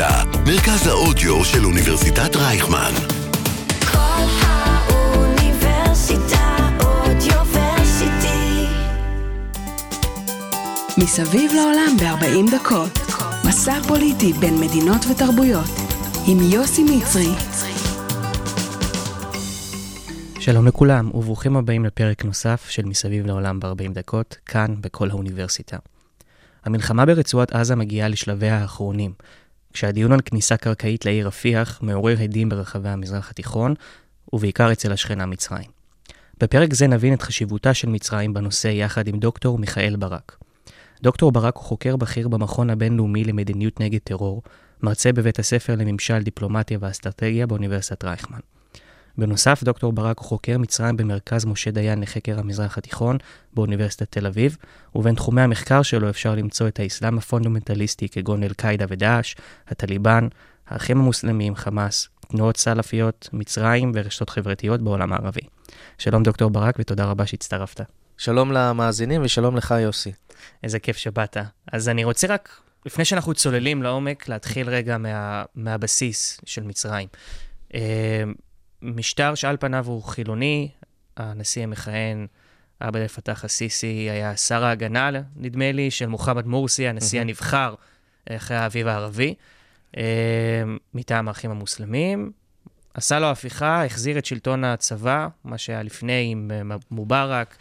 האוניברסיטה, מרכז האודיו של אוניברסיטת רייכמן. כל האוניברסיטה אודיוורסיטי. מסביב לעולם ב-40 דקות. מסע פוליטי בין מדינות ותרבויות. עם יוסי מצרי. שלום לכולם, וברוכים הבאים לפרק נוסף של מסביב לעולם ב-40 דקות, כאן בכל האוניברסיטה. המלחמה ברצועת עזה מגיעה לשלביה האחרונים, כשהדיון על כניסה קרקעית לעיר רפיח מעורר הדים ברחבי המזרח התיכון, ובעיקר אצל השכנה מצרים. בפרק זה נבין את חשיבותה של מצרים בנושא יחד עם דוקטור מיכאל ברק. דוקטור ברק הוא חוקר בכיר במכון הבינלאומי למדיניות נגד טרור, מרצה בבית הספר לממשל, דיפלומטיה ואסטרטגיה באוניברסיטת רייכמן. בנוסף, דוקטור ברק הוא חוקר מצרים במרכז משה דיין לחקר המזרח התיכון באוניברסיטת תל אביב, ובין תחומי המחקר שלו אפשר למצוא את האסלאם הפונדומנטליסטי כגון אל-קאעידה ודאעש, הטליבן, האחים המוסלמים, חמאס, תנועות סלאפיות, מצרים ורשתות חברתיות בעולם הערבי. שלום דוקטור ברק ותודה רבה שהצטרפת. שלום למאזינים ושלום לך, יוסי. איזה כיף שבאת. אז אני רוצה רק, לפני שאנחנו צוללים לעומק, להתחיל רגע מה, מהבסיס של מצרים. אה, משטר שעל פניו הוא חילוני, הנשיא המכהן, עבד אל פתאח א-סיסי, היה שר ההגנה, נדמה לי, של מוחמד מורסי, הנשיא הנבחר אחרי האביב הערבי, אה, מטעם האחים המוסלמים. עשה לו הפיכה, החזיר את שלטון הצבא, מה שהיה לפני עם אה, מובארק,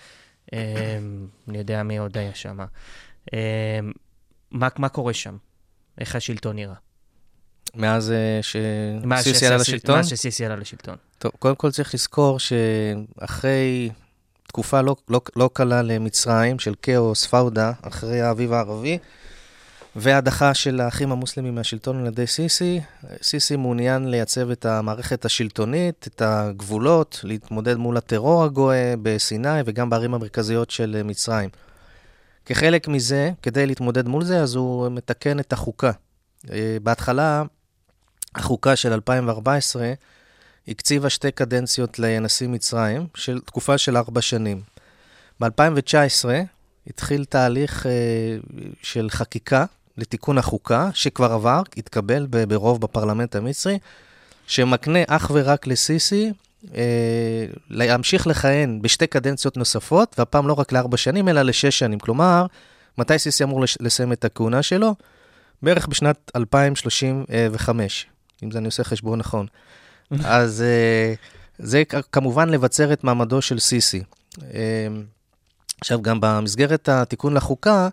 אה, אני יודע מי עוד היה שם. מה, מה קורה שם? איך השלטון נראה? מאז אה, שסיסי- עלה לשלטון? מאז שסיסי עלה לשלטון. טוב, קודם כל צריך לזכור שאחרי תקופה לא, לא, לא קלה למצרים, של כאוס, פאודה, אחרי האביב הערבי, והדחה של האחים המוסלמים מהשלטון על ידי סיסי, סיסי מעוניין לייצב את המערכת השלטונית, את הגבולות, להתמודד מול הטרור הגואה בסיני וגם בערים המרכזיות של מצרים. כחלק מזה, כדי להתמודד מול זה, אז הוא מתקן את החוקה. אה, בהתחלה, החוקה של 2014 הקציבה שתי קדנציות לנשיא מצרים, של תקופה של ארבע שנים. ב-2019 התחיל תהליך אה, של חקיקה לתיקון החוקה, שכבר עבר, התקבל ברוב בפרלמנט המצרי, שמקנה אך ורק לסיסי אה, להמשיך לכהן בשתי קדנציות נוספות, והפעם לא רק לארבע שנים, אלא לשש שנים. כלומר, מתי סיסי אמור לסיים את הכהונה שלו? בערך בשנת 2035, אם זה אני עושה חשבון נכון. אז אה, זה כמובן לבצר את מעמדו של סיסי. אה, עכשיו, גם במסגרת התיקון לחוקה,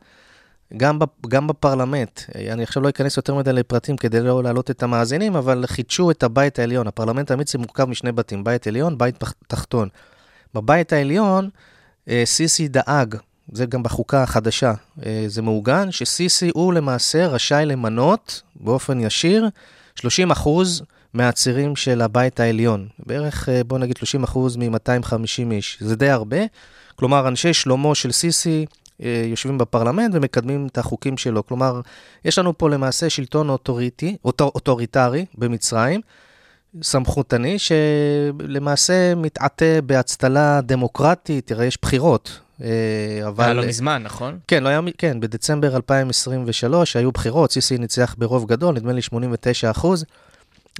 גם, גם בפרלמנט, אה, אני עכשיו לא אכנס יותר מדי לפרטים כדי לא להעלות את המאזינים, אבל חידשו את הבית העליון. הפרלמנט המצרי מורכב משני בתים, בית עליון, בית תחתון. בבית העליון, סיסי דאג, זה גם בחוקה החדשה, זה מעוגן, שסיסי הוא למעשה רשאי למנות באופן ישיר 30 אחוז מהצירים של הבית העליון. בערך, אה, בוא נגיד 30 אחוז מ-250 איש. זה די הרבה. כלומר, אנשי שלומו של סיסי אה, יושבים בפרלמנט ומקדמים את החוקים שלו. כלומר, יש לנו פה למעשה שלטון אוטוריטי, אוטור, אוטוריטרי במצרים, סמכותני, שלמעשה מתעטה באצטלה דמוקרטית, תראה, יש בחירות. אה, אבל... היה לא מזמן, נכון? כן, לא היה, כן, בדצמבר 2023 היו בחירות, סיסי ניצח ברוב גדול, נדמה לי 89 אחוז,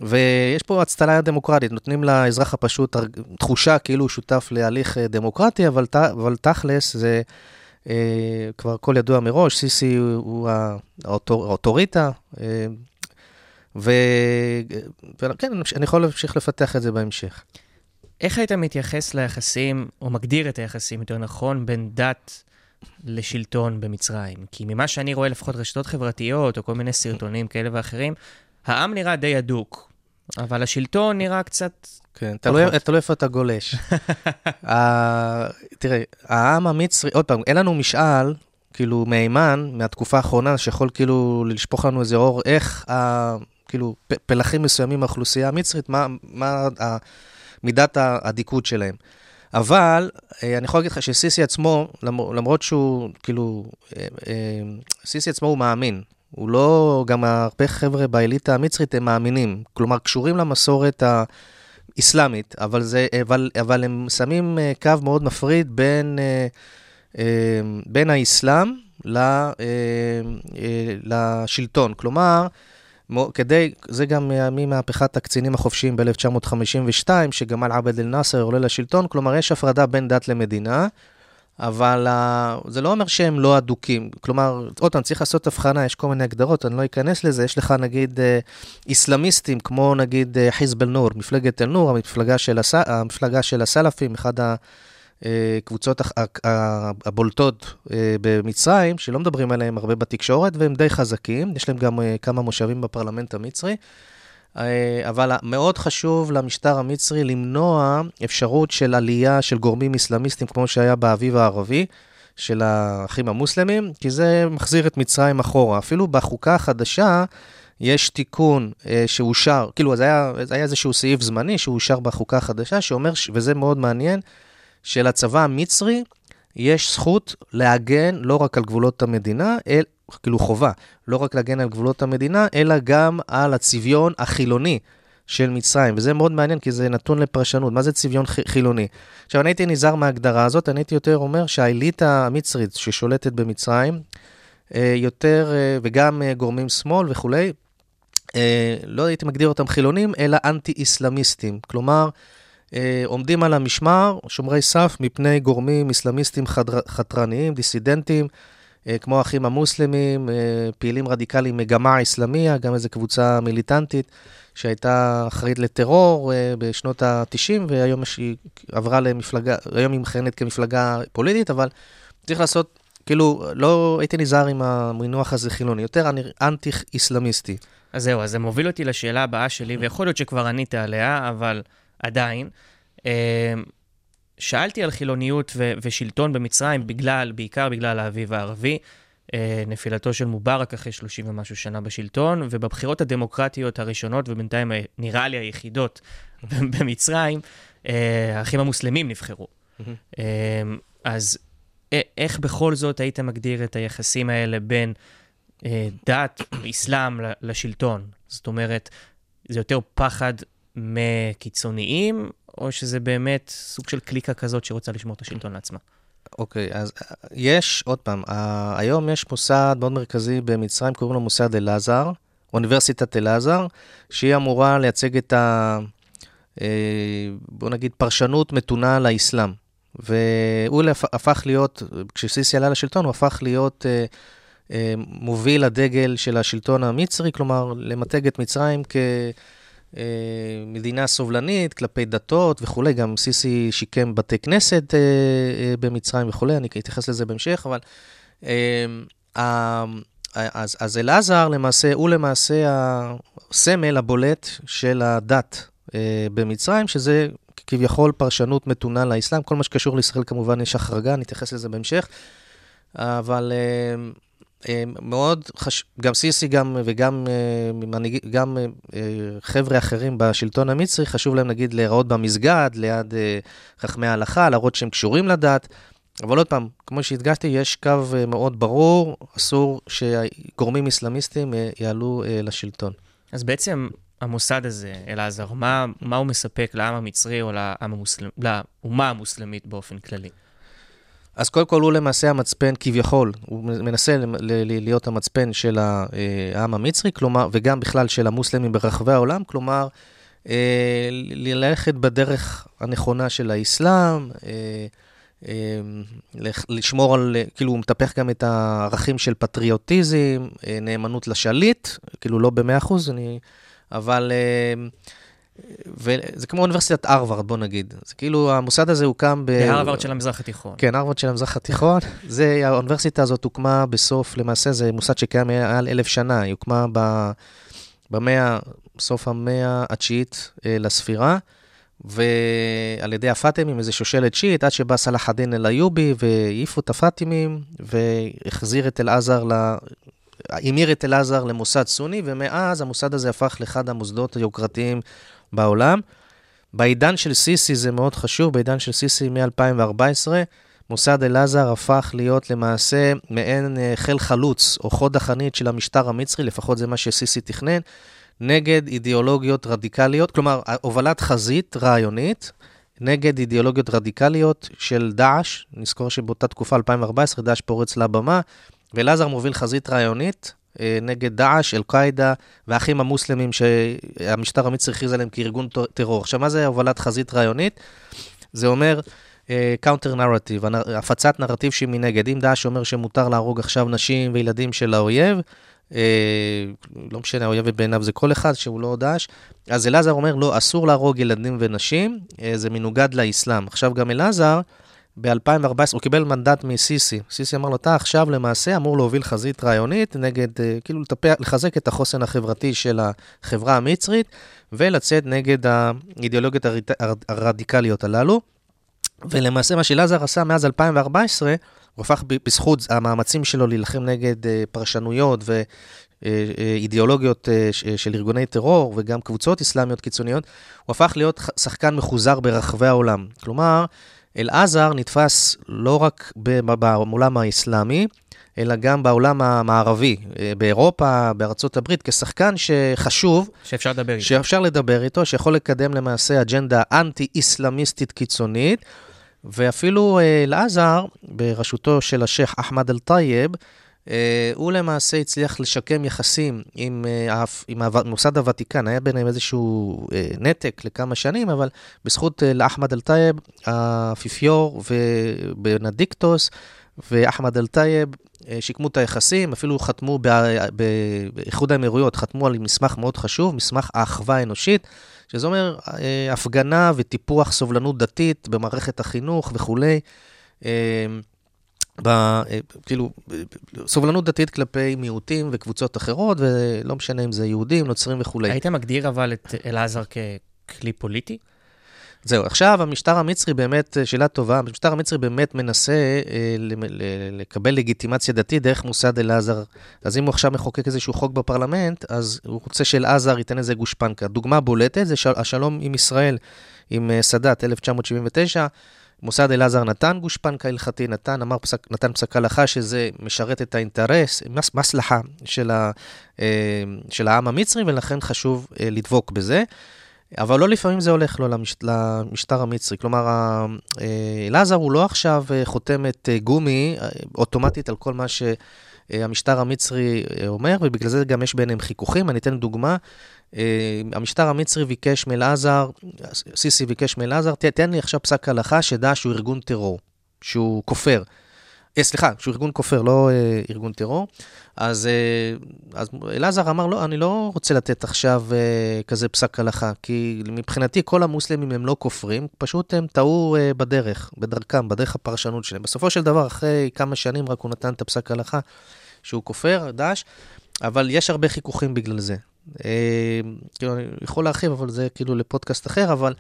ויש פה הצטלה דמוקרטית, נותנים לאזרח הפשוט תחושה כאילו הוא שותף להליך אה, דמוקרטי, אבל, ת- אבל תכלס זה אה, כבר הכל ידוע מראש, סיסי הוא, הוא האוטור, האוטוריטה, אה, וכן, אני יכול להמשיך לפתח את זה בהמשך. איך היית מתייחס ליחסים, או מגדיר את היחסים, יותר נכון, בין דת לשלטון במצרים? כי ממה שאני רואה, לפחות רשתות חברתיות, או כל מיני סרטונים כאלה ואחרים, העם נראה די הדוק, אבל השלטון נראה קצת... כן, תלוי, איפה אתה גולש. ה- תראה, העם המצרי, עוד פעם, אין לנו משאל, כאילו, מהימן, מהתקופה האחרונה, שיכול כאילו לשפוך לנו איזה אור, איך, ה, כאילו, פלחים מסוימים מהאוכלוסייה המצרית, מה, מה ה, מידת האדיקות שלהם. אבל אה, אני יכול להגיד לך שסיסי עצמו, למ- למרות שהוא, כאילו, אה, אה, סיסי עצמו הוא מאמין. הוא לא, גם הרבה חבר'ה באליטה המצרית הם מאמינים. כלומר, קשורים למסורת ה... אסלאמית, אבל, זה, אבל, אבל הם שמים קו מאוד מפריד בין, בין האסלאם לשלטון. כלומר, כדי, זה גם מה- ממהפכת הקצינים החופשיים ב-1952, שגמל עבד אל-נאצר עולה לשלטון, כלומר, יש הפרדה בין דת למדינה, אבל uh, זה לא אומר שהם לא אדוקים. כלומר, עוד פעם, צריך לעשות הבחנה, יש כל מיני הגדרות, אני לא אכנס לזה. יש לך נגיד uh, איסלאמיסטים, כמו נגיד uh, חיזב אל-נור, מפלגת אל-נור, המפלגה של, הס... המפלגה של הסלאפים, אחד ה- ה- הבולטות uh, במצרים, שלא מדברים עליהם הרבה בתקשורת, והם די חזקים, יש להם גם כמה מושבים בפרלמנט המצרי. אה, אבל מאוד חשוב למשטר המצרי למנוע אפשרות של עלייה של גורמים אסלאמיסטים כמו שהיה באביב הערבי של האחים המוסלמים, כי זה מחזיר את מצרים אחורה. אפילו בחוקה החדשה יש תיקון אה, שאושר, כאילו זה היה, היה איזשהו סעיף זמני שאושר בחוקה החדשה, שאומר, וזה מאוד מעניין, שלצבא המצרי יש זכות להגן לא רק על גבולות המדינה, אל, כאילו חובה, לא רק להגן על גבולות המדינה, אלא גם על הצביון החילוני של מצרים. וזה מאוד מעניין, כי זה נתון לפרשנות. מה זה צביון חילוני? עכשיו, אני הייתי נזהר מההגדרה הזאת, אני הייתי יותר אומר שהאליטה המצרית ששולטת במצרים, אה, יותר, אה, וגם אה, גורמים שמאל וכולי, לא הייתי מגדיר אותם חילונים, אלא אנטי-אסלאמיסטים. כלומר, עומדים על המשמר, שומרי סף, מפני גורמים אסלאמיסטים חדר, חתרניים, דיסידנטים, אה, כמו האחים המוסלמים, אה, פעילים רדיקליים מגמה אסלאמיה, גם איזו קבוצה מיליטנטית שהייתה אחראית לטרור אה, בשנות ה-90, והיום היא עברה למפלגה, היום היא מכהנת כמפלגה פוליטית, אבל צריך לעשות, כאילו, לא הייתי נזהר עם המינוח הזה חילוני, יותר אנטי-אסלאמיסטי. אז זהו, אז זה מוביל אותי לשאלה הבאה שלי, ויכול להיות שכבר ענית עליה, אבל עדיין. אה, שאלתי על חילוניות ו- ושלטון במצרים בגלל, בעיקר בגלל האביב הערבי, אה, נפילתו של מובארק אחרי 30 ומשהו שנה בשלטון, ובבחירות הדמוקרטיות הראשונות, ובינתיים נראה לי היחידות במצרים, אה, האחים המוסלמים נבחרו. אה, אז איך בכל זאת היית מגדיר את היחסים האלה בין אה, דת, אסלאם לשלטון? זאת אומרת, זה יותר פחד מקיצוניים, או שזה באמת סוג של קליקה כזאת שרוצה לשמור את השלטון לעצמה? אוקיי, אז אה, יש, עוד פעם, ה- היום יש מוסד מאוד מרכזי במצרים, קוראים לו מוסד אל-עזר, אוניברסיטת אל-עזר, שהיא אמורה לייצג את ה... אה, בוא נגיד, פרשנות מתונה לאסלאם. והוא הפך להיות, כשסיסי עלה לשלטון, הוא הפך להיות אה, אה, מוביל הדגל של השלטון המצרי, כלומר, למתג את מצרים כ... אה, מדינה סובלנית כלפי דתות וכולי, גם סיסי שיקם בתי כנסת אה, אה, במצרים וכולי, אני אתייחס לזה בהמשך, אבל אה, אז, אז אלעזר למעשה, הוא למעשה הסמל הבולט של הדת אה, במצרים, שזה כביכול פרשנות מתונה לאסלאם, כל מה שקשור לישראל כמובן יש החרגה, אני אתייחס לזה בהמשך, אבל אה, מאוד חשוב, גם סיסי גם, וגם אה, מנהיג, גם אה, אה, חבר'ה אחרים בשלטון המצרי, חשוב להם נגיד להיראות במסגד, ליד אה, חכמי ההלכה, להראות שהם קשורים לדת. אבל עוד פעם, כמו שהדגשתי, יש קו אה, מאוד ברור, אסור שגורמים אסלאמיסטים אה, יעלו אה, לשלטון. אז בעצם המוסד הזה, אלעזר, מה, מה הוא מספק לעם המצרי או לעם המוסלמ, לאומה המוסלמית באופן כללי? אז קודם כל הוא למעשה המצפן כביכול, הוא מנסה להיות המצפן של אה, העם המצרי, כלומר, וגם בכלל של המוסלמים ברחבי העולם, כלומר, אה, ללכת בדרך הנכונה של האסלאם, אה, לשמור על, כאילו הוא מטפח גם את הערכים של פטריוטיזם, נאמנות לשליט, כאילו לא במאה אחוז, אני... אבל... אה, וזה כמו אוניברסיטת הרווארד, בוא נגיד. זה כאילו, המוסד הזה הוקם ב... בהרווארד של המזרח התיכון. כן, הרווארד של המזרח התיכון. זה, האוניברסיטה הזאת הוקמה בסוף, למעשה זה מוסד שקיים מעל אלף שנה, היא הוקמה ב, במאה, סוף המאה התשיעית אה, לספירה, ועל ידי הפאטימים, איזו שושלת שיעית, עד שבא סלאח א-דין אל-איובי והעיפו את הפאטימים, והחזיר את אל-עזר ל... המיר את אל-עזר למוסד סוני, ומאז המוסד הזה הפך לאחד המוסדות היוקרתיים בעולם. בעידן של סיסי זה מאוד חשוב, בעידן של סיסי מ-2014, מוסד אל-עזר הפך להיות למעשה מעין אה, חיל חלוץ, או חוד החנית של המשטר המצרי, לפחות זה מה שסיסי תכנן, נגד אידיאולוגיות רדיקליות, כלומר, הובלת חזית רעיונית נגד אידיאולוגיות רדיקליות של דאעש. נזכור שבאותה תקופה, 2014, דאעש פורץ לבמה, ואל-אזהר מוביל חזית רעיונית נגד דאעש, אל-קאעידה והאחים המוסלמים שהמשטר המצרי הכריז עליהם כארגון טרור. עכשיו, מה זה הובלת חזית רעיונית? זה אומר counter narrative, הפצת נרטיב שהיא מנגד. אם דאעש אומר שמותר להרוג עכשיו נשים וילדים של האויב, אה, לא משנה, האויב בעיניו זה כל אחד שהוא לא דאעש, אז אלעזר אומר, לא, אסור להרוג ילדים ונשים, אה, זה מנוגד לאסלאם. עכשיו, גם אלעזר, ב-2014, הוא קיבל מנדט מסיסי. סיסי אמר לו, אתה עכשיו למעשה אמור להוביל חזית רעיונית נגד, אה, כאילו לטפח, לחזק את החוסן החברתי של החברה המצרית, ולצאת נגד האידיאולוגיות הר- הר- הרדיקליות הללו. ולמעשה מה שאלעזר עשה מאז 2014, הוא הפך בזכות המאמצים שלו להילחם נגד אה, פרשנויות ואידיאולוגיות אה, של ארגוני טרור וגם קבוצות אסלאמיות קיצוניות, הוא הפך להיות שחקן מחוזר ברחבי העולם. כלומר, אלעזר נתפס לא רק בעולם האסלאמי, אלא גם בעולם המערבי, אה, באירופה, בארצות הברית, כשחקן שחשוב, שאפשר לדבר איתו. שאפשר לדבר איתו, שיכול לקדם למעשה אג'נדה אנטי-אסלאמיסטית קיצונית, ואפילו אה, אל-אזהר, בראשותו של השייח' אחמד אל-טייב, הוא למעשה הצליח לשקם יחסים עם, אה, עם מוסד הוותיקן, היה ביניהם איזשהו אה, נתק לכמה שנים, אבל בזכות אה, לאחמד אל-טייב, האפיפיור ובנדיקטוס ואחמד אל-טייב אה, שיקמו את היחסים, אפילו חתמו באיחוד האמירויות, חתמו על מסמך מאוד חשוב, מסמך האחווה האנושית, שזה אומר אה, הפגנה וטיפוח סובלנות דתית במערכת החינוך וכולי. ב, אה, כאילו, סובלנות דתית כלפי מיעוטים וקבוצות אחרות, ולא משנה אם זה יהודים, נוצרים וכולי. היית מגדיר אבל את אלעזר ככלי פוליטי? זהו, עכשיו המשטר המצרי באמת, אה, שאלה טובה, המשטר המצרי באמת מנסה אה, לקבל לגיטימציה דתית דרך מוסד אלעזר. אז אם הוא עכשיו מחוקק איזשהו חוק בפרלמנט, אז הוא רוצה שאלעזר ייתן איזה גושפנקה. דוגמה בולטת זה של- השלום עם ישראל, עם אה, סאדאת, 1979. מוסד אלעזר נתן גושפנקה הלכתי, נתן, אמר פסק, נתן פסק הלכה שזה משרת את האינטרס, מס, מסלחה של, ה, אה, של העם המצרי, ולכן חשוב אה, לדבוק בזה. אבל לא לפעמים זה הולך לו למש, למשטר המצרי. כלומר, אה, אלעזר הוא לא עכשיו חותמת גומי אוטומטית על כל מה שהמשטר המצרי אה, אומר, ובגלל זה גם יש ביניהם חיכוכים. אני אתן דוגמה. אה, המשטר המצרי ביקש מאלעזר, סיסי ביקש מאלעזר, "ת- תן לי עכשיו פסק הלכה שדע שהוא ארגון טרור, שהוא כופר. אה, סליחה, שהוא ארגון כופר, לא אה, ארגון טרור. אז, אה, אז אלעזר אמר, לא, אני לא רוצה לתת עכשיו אה, כזה פסק הלכה, כי מבחינתי כל המוסלמים הם לא כופרים, פשוט הם טעו אה, בדרך, בדרכם, בדרך הפרשנות שלהם. בסופו של דבר, אחרי כמה שנים רק הוא נתן את הפסק הלכה שהוא כופר, דאעש, אבל יש הרבה חיכוכים בגלל זה. אה, כאילו, אני יכול להרחיב, אבל זה כאילו לפודקאסט אחר, אבל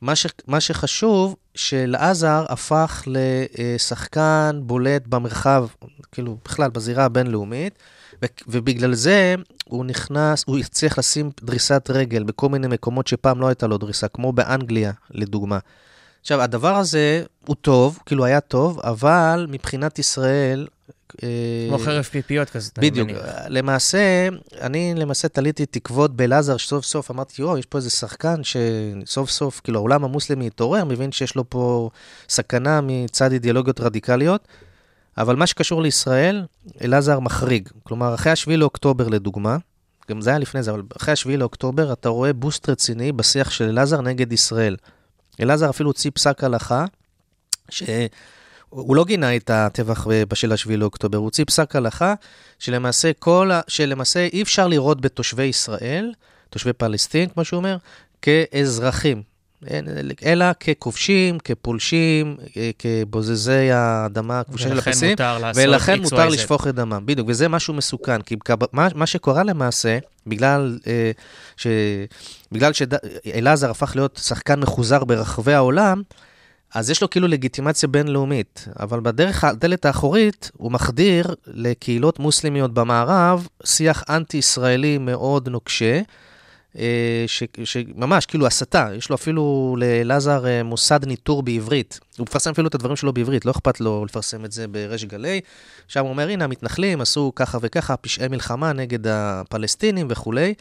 מה, ש, מה שחשוב, שאלעזר הפך לשחקן בולט במרחב, כאילו בכלל בזירה הבינלאומית, ו, ובגלל זה הוא נכנס, הוא הצליח לשים דריסת רגל בכל מיני מקומות שפעם לא הייתה לו דריסה, כמו באנגליה, לדוגמה. עכשיו, הדבר הזה הוא טוב, כאילו היה טוב, אבל מבחינת ישראל... אה, כמו חרב פיפיות כזה, אני בדיוק. למעשה, אני למעשה תליתי תקוות באלעזר, שסוף סוף אמרתי, יואו, יש פה איזה שחקן שסוף סוף, כאילו, העולם המוסלמי התעורר, מבין שיש לו פה סכנה מצד אידיאולוגיות רדיקליות, אבל מה שקשור לישראל, אלעזר מחריג. כלומר, אחרי השביעי לאוקטובר, לדוגמה, גם זה היה לפני זה, אבל אחרי השביעי לאוקטובר, אתה רואה בוסט רציני בשיח של אלעזר נגד ישראל. אלעזר אפילו הוציא פסק הלכה, ש... הוא לא גינה את הטבח בשל השביעי לאוקטובר, הוא הוציא פסק הלכה שלמעשה, כל, שלמעשה אי אפשר לראות בתושבי ישראל, תושבי פלסטין, כמו שהוא אומר, כאזרחים, אלא ככובשים, כפולשים, אה, כבוזזי האדמה הכבושה של ולכן הפלסטינים, מותר ולכן מותר. לשפוך את דמם. בדיוק, וזה משהו מסוכן, כי מה, מה שקורה למעשה, בגלל, אה, ש, בגלל שאלעזר הפך להיות שחקן מחוזר ברחבי העולם, אז יש לו כאילו לגיטימציה בינלאומית, אבל בדרך הדלת האחורית הוא מחדיר לקהילות מוסלמיות במערב שיח אנטי-ישראלי מאוד נוקשה, אה, ש- שממש כאילו הסתה, יש לו אפילו לאלעזר אה, מוסד ניטור בעברית. הוא מפרסם אפילו את הדברים שלו בעברית, לא אכפת לו לפרסם את זה בריש גלי. שם הוא אומר, הנה, המתנחלים עשו ככה וככה, פשעי מלחמה נגד הפלסטינים וכולי,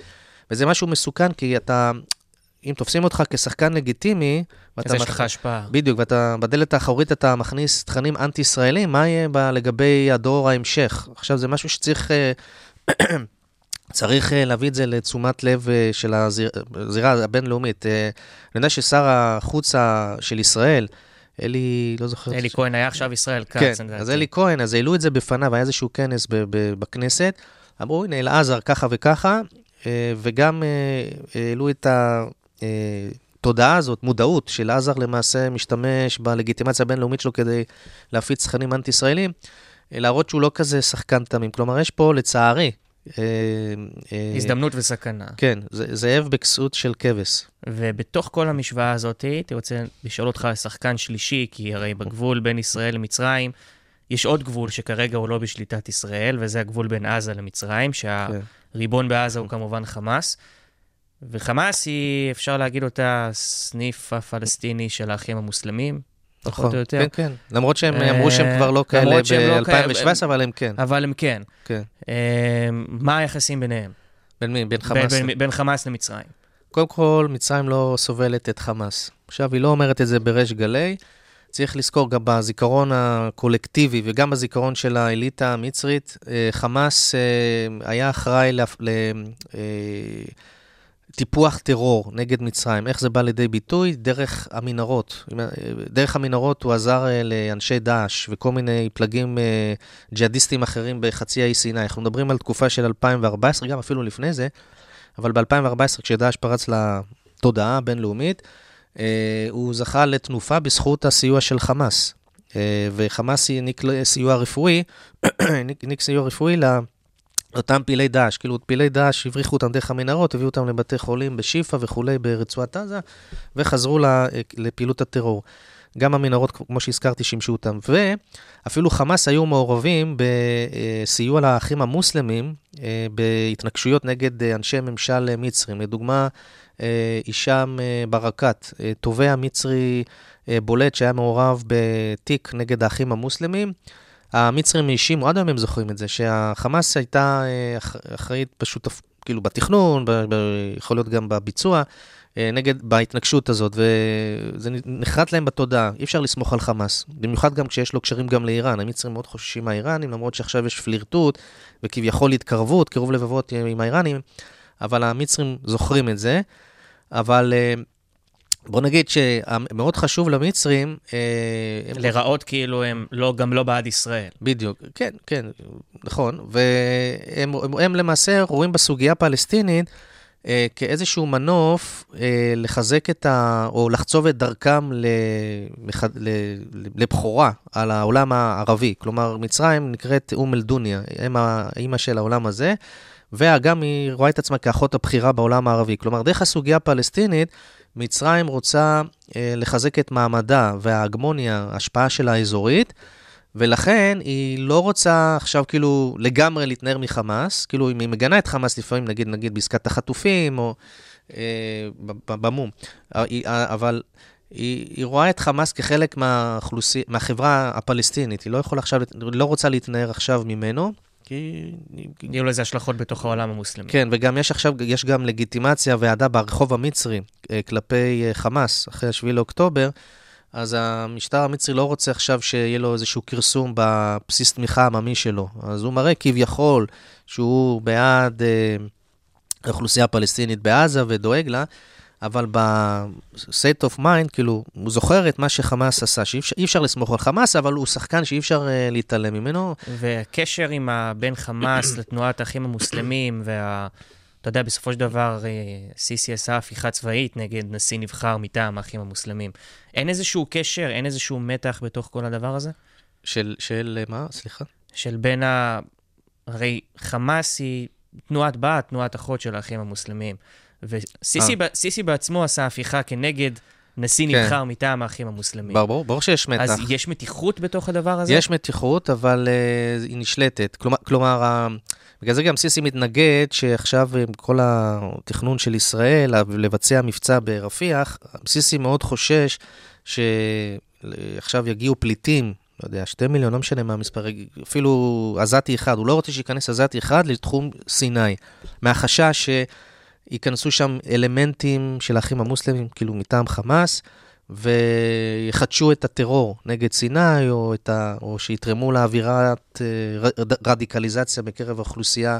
וזה משהו מסוכן, כי אתה, אם תופסים אותך כשחקן לגיטימי, ואתה אז יש לך השפעה. בדיוק, ואתה בדלת האחורית אתה מכניס תכנים אנטי-ישראלים, מה יהיה ב- לגבי הדור ההמשך? עכשיו, זה משהו שצריך uh, צריך אה, להביא את זה לתשומת לב אה, של הזיר- הזירה הבינלאומית. אה, אני יודע ששר החוץ של ישראל, אלי, לא זוכר. אלי כהן היה עכשיו ישראל כץ. כן. אז אלי כהן, אז העלו את זה בפניו, היה איזשהו כנס בכנסת. אמרו, הנה, אלעזר ככה וככה, אה, וגם אה, העלו את התודעה הזאת, מודעות, שאלעזר למעשה משתמש בלגיטימציה הבינלאומית שלו כדי להפיץ תכנים אנטי-ישראלים, אה, להראות שהוא לא כזה שחקן תמים. כלומר, יש פה, לצערי, אה, אה, הזדמנות וסכנה. כן, זאב בכסות של כבש. ובתוך כל המשוואה הזאת, הייתי רוצה לשאול אותך על שחקן שלישי, כי הרי בגבול בין ישראל למצרים, יש עוד גבול שכרגע הוא לא בשליטת ישראל, וזה הגבול בין עזה למצרים, שהריבון בעזה הוא כמובן חמאס. וחמאס היא, אפשר להגיד אותה, סניף הפלסטיני של האחים המוסלמים, פחות או יותר. כן, כן. למרות שהם אה, אמרו שהם כבר לא כאלה לא ב-2017, כאלה, אבל הם כן. אבל הם כן. כן. אה, מה היחסים ביניהם? בין מי? בין חמאס? בין- חמאס למצרים. קודם כל, מצרים לא סובלת את חמאס. עכשיו, היא לא אומרת את זה בריש גלי. צריך לזכור גם בזיכרון הקולקטיבי וגם בזיכרון של האליטה המצרית, אה, חמאס היה אחראי לטיפוח טרור נגד מצרים. איך זה בא לידי ביטוי? דרך המנהרות. אה, דרך המנהרות הוא עזר אה, לאנשי דאעש וכל מיני פלגים אה, ג'יהאדיסטים אחרים בחצי האי סיני. אנחנו מדברים על תקופה של 2014, גם אפילו לפני זה. אבל ב-2014, כשדאעש פרץ לתודעה הבינלאומית, הוא זכה לתנופה בזכות הסיוע של חמאס. וחמאס העניק סיוע רפואי, העניק סיוע רפואי לאותם פעילי דאעש. כאילו, פעילי דאעש הבריחו אותם דרך המנהרות, הביאו אותם לבתי חולים בשיפא וכולי ברצועת עזה, וחזרו ל- לפעילות הטרור. גם המנהרות, כמו שהזכרתי, שימשו אותם. ואפילו חמאס היו מעורבים בסיוע לאחים המוסלמים אה, בהתנגשויות נגד אה, אנשי ממשל אה, מצרים. לדוגמה, אה, הישאם אה, ברקת, אה, תובע מצרי אה, בולט שהיה מעורב בתיק נגד האחים המוסלמים. המצרים האשימו, עד היום הם זוכרים את זה, שהחמאס הייתה אה, אח- אחראית פשוט, כאילו בתכנון, ב- ב- יכול להיות גם בביצוע, אה, נגד, בהתנגשות הזאת, וזה נחרט להם בתודעה, אי אפשר לסמוך על חמאס. במיוחד גם כשיש לו קשרים גם לאיראן, המצרים מאוד חוששים מהאיראנים, למרות שעכשיו יש פלירטוט וכביכול התקרבות, קירוב לבבות עם האיראנים, אבל המצרים זוכרים את זה. אבל אה, בוא נגיד שמאוד חשוב למצרים, אה, הם לראות כאילו הם לא, גם לא בעד ישראל. בדיוק, כן, כן, נכון. והם הם, הם למעשה רואים בסוגיה הפלסטינית אה, כאיזשהו מנוף אה, לחזק את ה... או לחצוב את דרכם ל, לח, ל, לבכורה על העולם הערבי. כלומר, מצרים נקראת אום אל-דוניה, הם האימא של העולם הזה. וגם היא רואה את עצמה כאחות הבכירה בעולם הערבי. כלומר, דרך הסוגיה הפלסטינית, מצרים רוצה אה, לחזק את מעמדה וההגמוניה, ההשפעה שלה האזורית, ולכן היא לא רוצה עכשיו כאילו לגמרי להתנער מחמאס, כאילו אם היא מגנה את חמאס לפעמים, נגיד, נגיד בעסקת החטופים, או אה, במום, אה, אה, אבל היא, היא רואה את חמאס כחלק מהחברה הפלסטינית, היא לא יכולה עכשיו, לא רוצה להתנער עכשיו ממנו, כי... יהיו לזה השלכות בתוך העולם המוסלמי. כן, וגם יש עכשיו, יש גם לגיטימציה ואהדה ברחוב המצרי אה, כלפי אה, חמאס, אחרי 7 לאוקטובר, אז המשטר המצרי לא רוצה עכשיו שיהיה לו איזשהו כרסום בבסיס תמיכה העממי שלו. אז הוא מראה כביכול שהוא בעד אה, האוכלוסייה הפלסטינית בעזה ודואג לה, אבל ב-state of mind, כאילו, הוא זוכר את מה שחמאס עשה, שאי אפשר, אפשר לסמוך על חמאס, אבל הוא שחקן שאי אפשר אה, להתעלם ממנו. והקשר עם ה... בין חמאס לתנועת האחים המוסלמים, וה... אתה יודע, בסופו של דבר, סיסי עשה הפיכה צבאית נגד נשיא נבחר מטעם האחים המוסלמים. אין איזשהו קשר, אין איזשהו מתח בתוך כל הדבר הזה? של, של מה? סליחה? של בין ה... הרי חמאס היא תנועת בת, תנועת אחות של האחים המוסלמים. וסיסי אה. בעצמו עשה הפיכה כנגד נשיא כן. נבחר מטעם האחים המוסלמים. ברור, ברור שיש מתח. אז יש מתיחות בתוך הדבר הזה? יש מתיחות, אבל uh, היא נשלטת. כלומר, כלומר ה... בגלל זה גם סיסי מתנגד שעכשיו עם כל התכנון של ישראל לבצע מבצע ברפיח, סיסי מאוד חושש שעכשיו יגיעו פליטים, לא יודע, שתי מיליון, לא משנה מה המספר, אפילו עזתי אחד, הוא לא רוצה שייכנס עזתי אחד לתחום סיני. מהחשש שייכנסו שם אלמנטים של האחים המוסלמים, כאילו מטעם חמאס, ויחדשו את הטרור נגד סיני, או, ה, או שיתרמו לאווירת אה, רדיקליזציה בקרב האוכלוסייה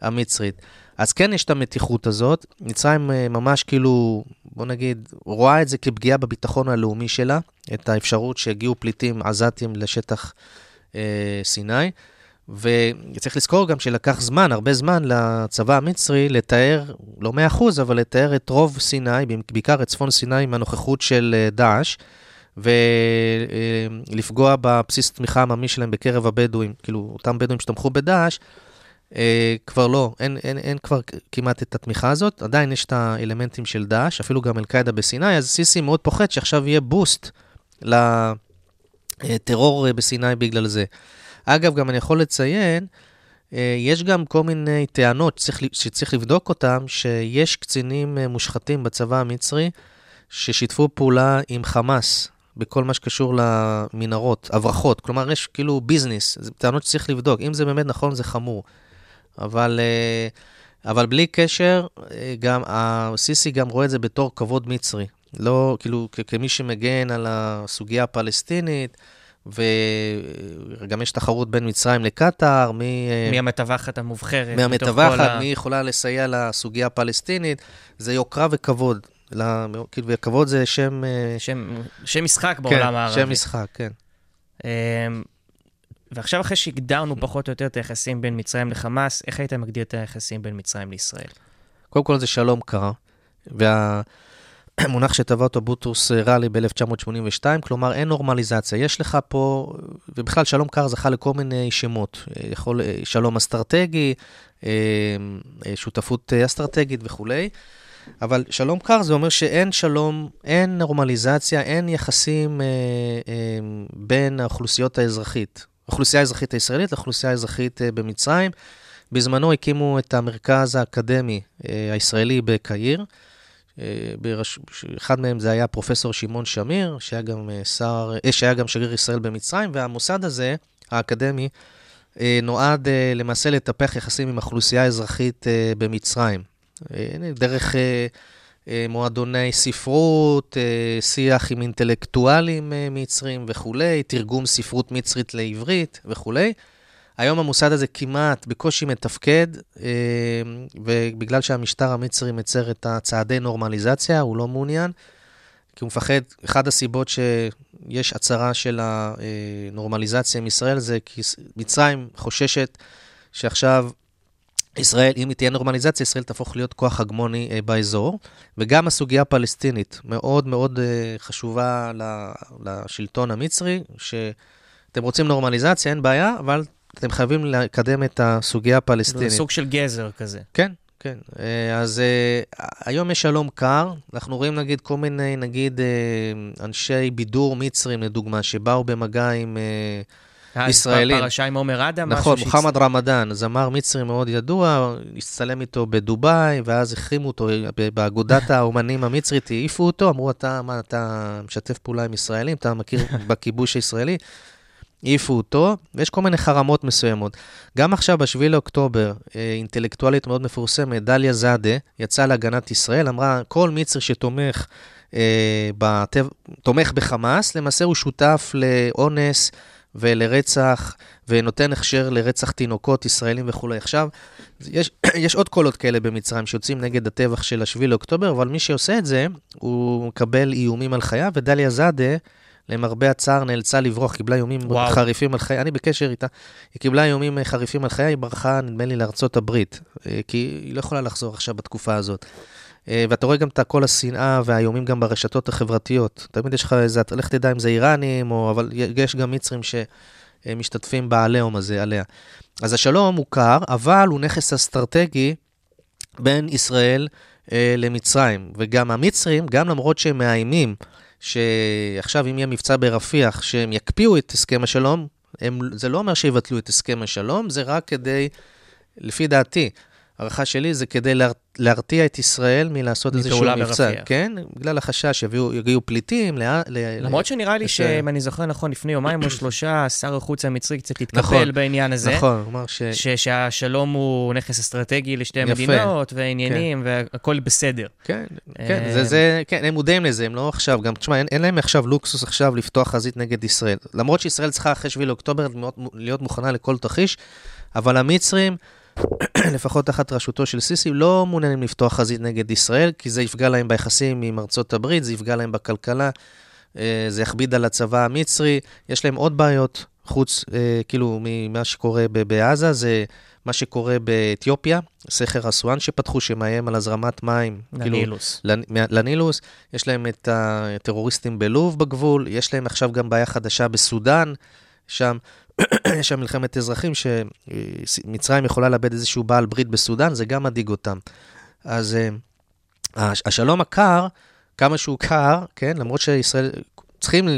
המצרית. אז כן יש את המתיחות הזאת, מצרים אה, ממש כאילו, בוא נגיד, רואה את זה כפגיעה בביטחון הלאומי שלה, את האפשרות שהגיעו פליטים עזתים לשטח אה, סיני. וצריך לזכור גם שלקח זמן, הרבה זמן, לצבא המצרי לתאר, לא 100%, אבל לתאר את רוב סיני, בעיקר את צפון סיני, עם הנוכחות של אה, דאעש, ולפגוע בבסיס תמיכה העממי שלהם בקרב הבדואים, כאילו, אותם בדואים שתמכו בדאעש, אה, כבר לא, אין, אין, אין כבר כמעט את התמיכה הזאת, עדיין יש את האלמנטים של דאעש, אפילו גם אל-קאעידה בסיני, אז סיסי מאוד פוחד שעכשיו יהיה בוסט לטרור אה, בסיני בגלל זה. אגב, גם אני יכול לציין, אה, יש גם כל מיני טענות שצריך, שצריך לבדוק אותן, שיש קצינים אה, מושחתים בצבא המצרי ששיתפו פעולה עם חמאס בכל מה שקשור למנהרות, הברחות. כלומר, יש כאילו ביזנס, זה טענות שצריך לבדוק. אם זה באמת נכון, זה חמור. אבל, אה, אבל בלי קשר, גם הסיסי גם רואה את זה בתור כבוד מצרי. לא, כאילו, כמי שמגן על הסוגיה הפלסטינית, וגם יש תחרות בין מצרים לקטאר, מי... מי המתווכת המובחרת. מי המתווכת, מי יכולה לסייע לסוגיה הפלסטינית, זה יוקרה וכבוד. כאילו, וכבוד זה שם... אה, שם, שם משחק בעולם כן, הערבי. שם משחק, כן. ועכשיו, אחרי שהגדרנו פחות או יותר את היחסים בין מצרים לחמאס, איך היית מגדיר את היחסים בין מצרים לישראל? קודם כל זה שלום קר, וה... מונח שטבע אותו בוטרוס ראלי ב-1982, כלומר אין נורמליזציה. יש לך פה, ובכלל שלום קר זכה לכל מיני שמות. יכול, שלום אסטרטגי, אה, שותפות אסטרטגית וכולי. אבל שלום קר זה אומר שאין שלום, אין נורמליזציה, אין יחסים אה, אה, בין האוכלוסיות האזרחית, האוכלוסייה האזרחית הישראלית לאוכלוסייה האזרחית אה, במצרים. בזמנו הקימו את המרכז האקדמי אה, הישראלי בקהיר. אה. אחד מהם זה היה פרופסור שמעון שמיר, שהיה גם, שר, שהיה גם שגריר ישראל במצרים, והמוסד הזה, האקדמי, נועד למעשה לטפח יחסים עם האוכלוסייה האזרחית במצרים. דרך מועדוני ספרות, שיח עם אינטלקטואלים מצרים וכולי, תרגום ספרות מצרית לעברית וכולי. היום המוסד הזה כמעט בקושי מתפקד, אה, ובגלל שהמשטר המצרי מצר את הצעדי נורמליזציה, הוא לא מעוניין, כי הוא מפחד, אחת הסיבות שיש הצהרה של הנורמליזציה עם ישראל זה כי מצרים חוששת שעכשיו ישראל, אם היא תהיה נורמליזציה, ישראל תהפוך להיות כוח הגמוני אה, באזור. וגם הסוגיה הפלסטינית מאוד מאוד אה, חשובה לשלטון המצרי, שאתם רוצים נורמליזציה, אין בעיה, אבל אתם חייבים לקדם את הסוגיה הפלסטינית. זה סוג של גזר כזה. כן, כן. אה, אז היום יש שלום קר, אנחנו רואים נגיד כל מיני, נגיד, אנשי בידור מצרים, לדוגמה, שבאו במגע עם ישראלים. פרשה עם עומר אדם? נכון, מוחמד רמדאן, זמר מצרי מאוד ידוע, הצטלם איתו בדובאי, ואז החרימו אותו באגודת האומנים המצרית, העיפו אותו, אמרו, אתה, מה, אתה משתף פעולה עם ישראלים, אתה מכיר בכיבוש הישראלי? העיפו אותו, ויש כל מיני חרמות מסוימות. גם עכשיו, ב-7 לאוקטובר, אה, אינטלקטואלית מאוד מפורסמת, דליה זאדה, יצאה להגנת ישראל, אמרה, כל מצר שתומך אה, בטב... תומך בחמאס, למעשה הוא שותף לאונס ולרצח, ונותן הכשר לרצח תינוקות ישראלים וכולי. עכשיו, יש, יש עוד קולות כאלה במצרים שיוצאים נגד הטבח של 7 לאוקטובר, אבל מי שעושה את זה, הוא מקבל איומים על חייו, ודליה זאדה, למרבה הצער, נאלצה לברוח, קיבלה איומים וואו. חריפים על חיי, אני בקשר איתה, היא קיבלה איומים חריפים על חיי, היא ברחה, נדמה לי, לארצות הברית, אה, כי היא לא יכולה לחזור עכשיו בתקופה הזאת. אה, ואתה רואה גם את כל השנאה והאיומים גם ברשתות החברתיות. תמיד יש לך איזה, לך תדע אם זה איראנים, או, אבל יש גם מצרים שמשתתפים בעליהום הזה, עליה. אז השלום קר, אבל הוא נכס אסטרטגי בין ישראל אה, למצרים. וגם המצרים, גם למרות שהם מאיימים, שעכשיו אם יהיה מבצע ברפיח, שהם יקפיאו את הסכם השלום, הם, זה לא אומר שיבטלו את הסכם השלום, זה רק כדי, לפי דעתי, הערכה שלי זה כדי לה, להרתיע את ישראל מלעשות איזשהו מבצע. ברפיח. כן, בגלל החשש שיגיעו פליטים. למרות שנראה לי שאם אני זוכר נכון, לפני יומיים או שלושה, שר החוץ המצרי קצת התקפל נכון, בעניין הזה. נכון, הוא אמר ש... ש... שהשלום הוא נכס אסטרטגי לשתי יפה, מדינות, ועניינים, כן. והכול בסדר. כן, כן, זה, זה, כן, הם מודעים לזה, הם לא עכשיו, גם, תשמע, אין, אין להם עכשיו לוקסוס עכשיו לפתוח חזית נגד ישראל. למרות שישראל צריכה אחרי 7 לאוקטובר להיות מוכנה לכל תרחיש, אבל המצרים... לפחות תחת ראשותו של סיסי, לא מעוניינים לפתוח חזית נגד ישראל, כי זה יפגע להם ביחסים עם ארצות הברית, זה יפגע להם בכלכלה, אה, זה יכביד על הצבא המצרי, יש להם עוד בעיות חוץ, אה, כאילו, ממה שקורה בעזה, זה מה שקורה באתיופיה, סכר אסואן שפתחו, שמאיים על הזרמת מים. כאילו, לנילוס. לנ- מה- לנילוס, יש להם את הטרוריסטים בלוב בגבול, יש להם עכשיו גם בעיה חדשה בסודאן, שם יש שם מלחמת אזרחים שמצרים יכולה לאבד איזשהו בעל ברית בסודאן, זה גם מדאיג אותם. אז אה, הש- השלום הקר, כמה שהוא קר, כן, למרות שישראל צריכים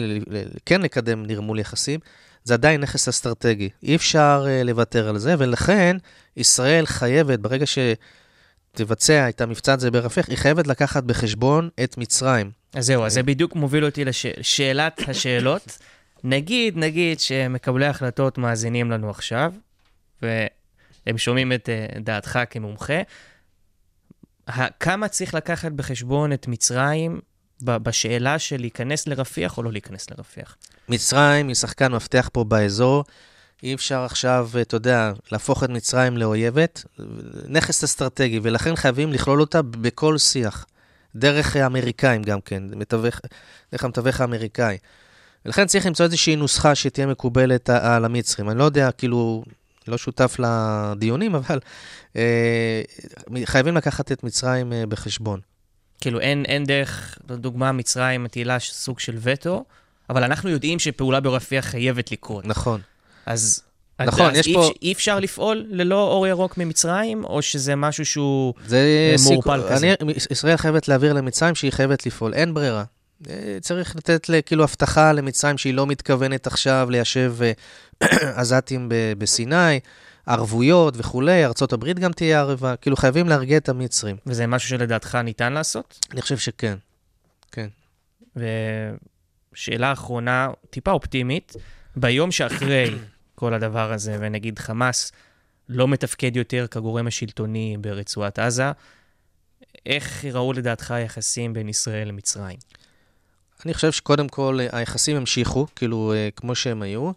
כן לקדם נרמול יחסים, זה עדיין נכס אסטרטגי. אי אפשר אה, לוותר על זה, ולכן ישראל חייבת, ברגע שתבצע את המבצע הזה ברפיח, היא חייבת לקחת בחשבון את מצרים. אז זהו, אז זה בדיוק מוביל אותי לשאלת השאלות. נגיד, נגיד שמקבלי ההחלטות מאזינים לנו עכשיו, והם שומעים את אה, דעתך כמומחה, כמה צריך לקחת בחשבון את מצרים בשאלה של להיכנס לרפיח או לא להיכנס לרפיח? מצרים היא שחקן מפתח פה באזור. אי אפשר עכשיו, אתה יודע, להפוך את מצרים לאויבת. נכס אסטרטגי, ולכן חייבים לכלול אותה בכל שיח. דרך האמריקאים גם כן, מתווך, דרך המתווך האמריקאי. ולכן צריך למצוא איזושהי נוסחה שתהיה מקובלת על המצרים. אני לא יודע, כאילו, לא שותף לדיונים, אבל אה, חייבים לקחת את מצרים אה, בחשבון. כאילו, אין, אין דרך, לדוגמה, מצרים מטילה סוג של וטו, אבל אנחנו יודעים שפעולה ברפיח חייבת לקרות. נכון. אז... נכון, אז יש אי, פה- אי אפשר לפעול ללא אור ירוק ממצרים, או שזה משהו שהוא... זה אה, סיכו- מעורפל כזה. אני, ישראל חייבת להעביר למצרים שהיא חייבת לפעול, אין ברירה. אה, צריך לתת כאילו הבטחה למצרים שהיא לא מתכוונת עכשיו ליישב אה, עזתים בסיני, ערבויות וכולי, ארה"ב גם תהיה ערבה, כאילו חייבים להרגיע את המצרים. וזה משהו שלדעתך ניתן לעשות? אני חושב שכן. כן. ושאלה אחרונה, טיפה אופטימית, ביום שאחרי כל הדבר הזה, ונגיד חמאס לא מתפקד יותר כגורם השלטוני ברצועת עזה, איך יראו לדעתך היחסים בין ישראל למצרים? אני חושב שקודם כל אה, היחסים המשיכו, כאילו, אה, כמו שהם היו.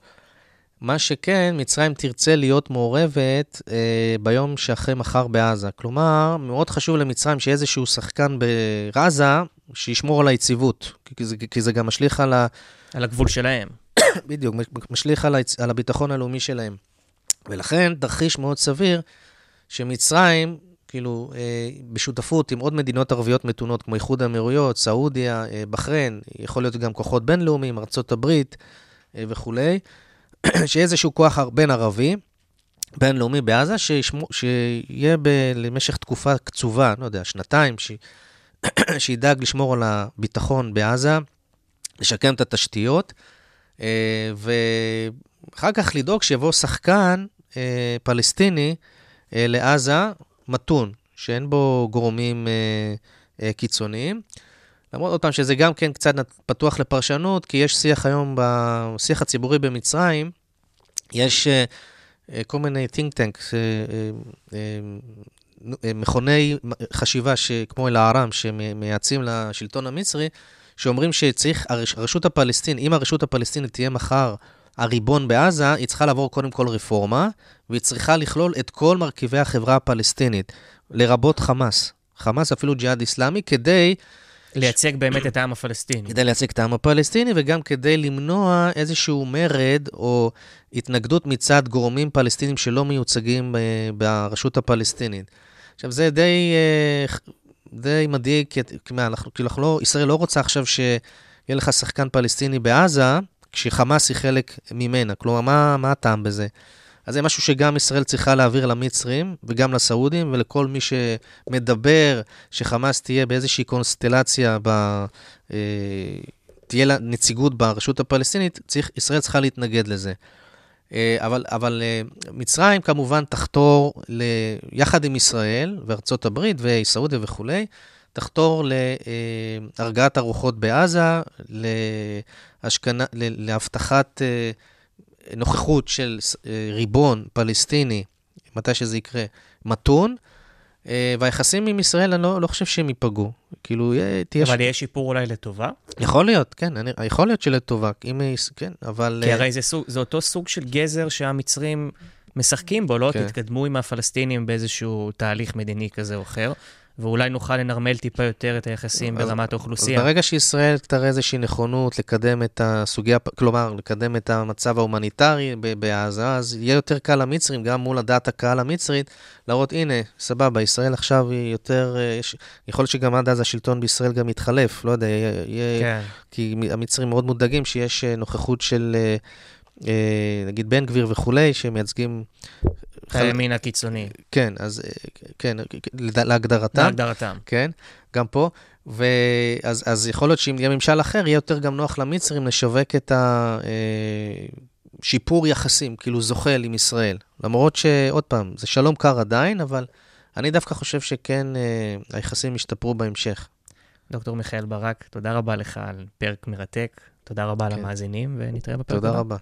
מה שכן, מצרים תרצה להיות מעורבת אה, ביום שאחרי מחר בעזה. כלומר, מאוד חשוב למצרים שיהיה איזשהו שחקן בעזה שישמור על היציבות, כי זה, כי זה גם משליך על ה... על הגבול שלהם. בדיוק, משליך על, היצ... על הביטחון הלאומי שלהם. ולכן, תרחיש מאוד סביר שמצרים, כאילו, אה, בשותפות עם עוד מדינות ערביות מתונות, כמו איחוד האמירויות, סעודיה, אה, בחריין, יכול להיות גם כוחות בינלאומיים, הברית אה, וכולי, שיהיה איזשהו כוח בין ערבי, בינלאומי בעזה, שישמו, שיהיה ב, למשך תקופה קצובה, לא יודע, שנתיים, ש, שידאג לשמור על הביטחון בעזה, לשקם את התשתיות, אה, ואחר כך לדאוג שיבוא שחקן אה, פלסטיני אה, לעזה, מתון, שאין בו גורמים אה, אה, קיצוניים. למרות עוד פעם שזה גם כן קצת פתוח לפרשנות, כי יש שיח היום, בשיח הציבורי במצרים, יש אה, אה, כל מיני think tanks, אה, אה, אה, מכוני חשיבה כמו אל-ערם, שמייעצים לשלטון המצרי, שאומרים שצריך, הרשות הפלסטינית, אם הרשות הפלסטינית תהיה מחר הריבון בעזה, היא צריכה לעבור קודם כל רפורמה, והיא צריכה לכלול את כל מרכיבי החברה הפלסטינית, לרבות חמאס. חמאס, אפילו ג'יהאד איסלאמי, כדי... לייצג באמת את העם הפלסטיני. כדי לייצג את העם הפלסטיני, וגם כדי למנוע איזשהו מרד או התנגדות מצד גורמים פלסטינים שלא מיוצגים ברשות הפלסטינית. עכשיו, זה די, די מדאיג, כי אנחנו, כאילו, אנחנו לא, ישראל לא רוצה עכשיו שיהיה לך שחקן פלסטיני בעזה, כשחמאס היא חלק ממנה. כלומר, מה, מה הטעם בזה? אז זה משהו שגם ישראל צריכה להעביר למצרים וגם לסעודים ולכל מי שמדבר שחמאס תהיה באיזושהי קונסטלציה, ב, אה, תהיה לה נציגות ברשות הפלסטינית, צריך, ישראל צריכה להתנגד לזה. אה, אבל, אבל אה, מצרים כמובן תחתור, ל, יחד עם ישראל וארצות הברית וסעודיה וכולי, תחתור להרגעת הרוחות בעזה, להשכנה, להבטחת נוכחות של ריבון פלסטיני, מתי שזה יקרה, מתון, והיחסים עם ישראל, אני לא, לא חושב שהם ייפגעו. כאילו, תהיה... אבל ש... יהיה שיפור אולי לטובה? יכול להיות, כן, אני, יכול להיות שלטובה, אם... כן, אבל... כי הרי זה, סוג, זה אותו סוג של גזר שהמצרים משחקים בו, לא? כן. תתקדמו עם הפלסטינים באיזשהו תהליך מדיני כזה או אחר, ואולי נוכל לנרמל טיפה יותר את היחסים אז- ברמת אז האוכלוסייה. ברגע שישראל תראה איזושהי נכונות לקדם את הסוגיה, כלומר, לקדם את המצב ההומניטרי בעזה, אז יהיה יותר קל למצרים, גם מול הדעת הקהל המצרית, להראות, הנה, סבבה, ישראל עכשיו היא יותר, אה, יש, יכול להיות שגם עד אז השלטון בישראל גם יתחלף, לא יודע, יהיה, כן. כי המצרים מאוד מודאגים שיש אה, נוכחות של, אה, נגיד, בן גביר וכולי, שמייצגים... הימין הקיצוני, כן, אז אה, כן, להגדרתם. להגדרתם. כן, גם פה. ואז אז יכול להיות שאם יהיה ממשל אחר, יהיה יותר גם נוח למצרים לשווק את השיפור יחסים, כאילו זוחל עם ישראל. למרות שעוד פעם, זה שלום קר עדיין, אבל אני דווקא חושב שכן, אה, היחסים ישתפרו בהמשך. דוקטור מיכאל ברק, תודה רבה לך על פרק מרתק, תודה רבה כן. למאזינים, ונתראה בפרק הבא. תודה רבה.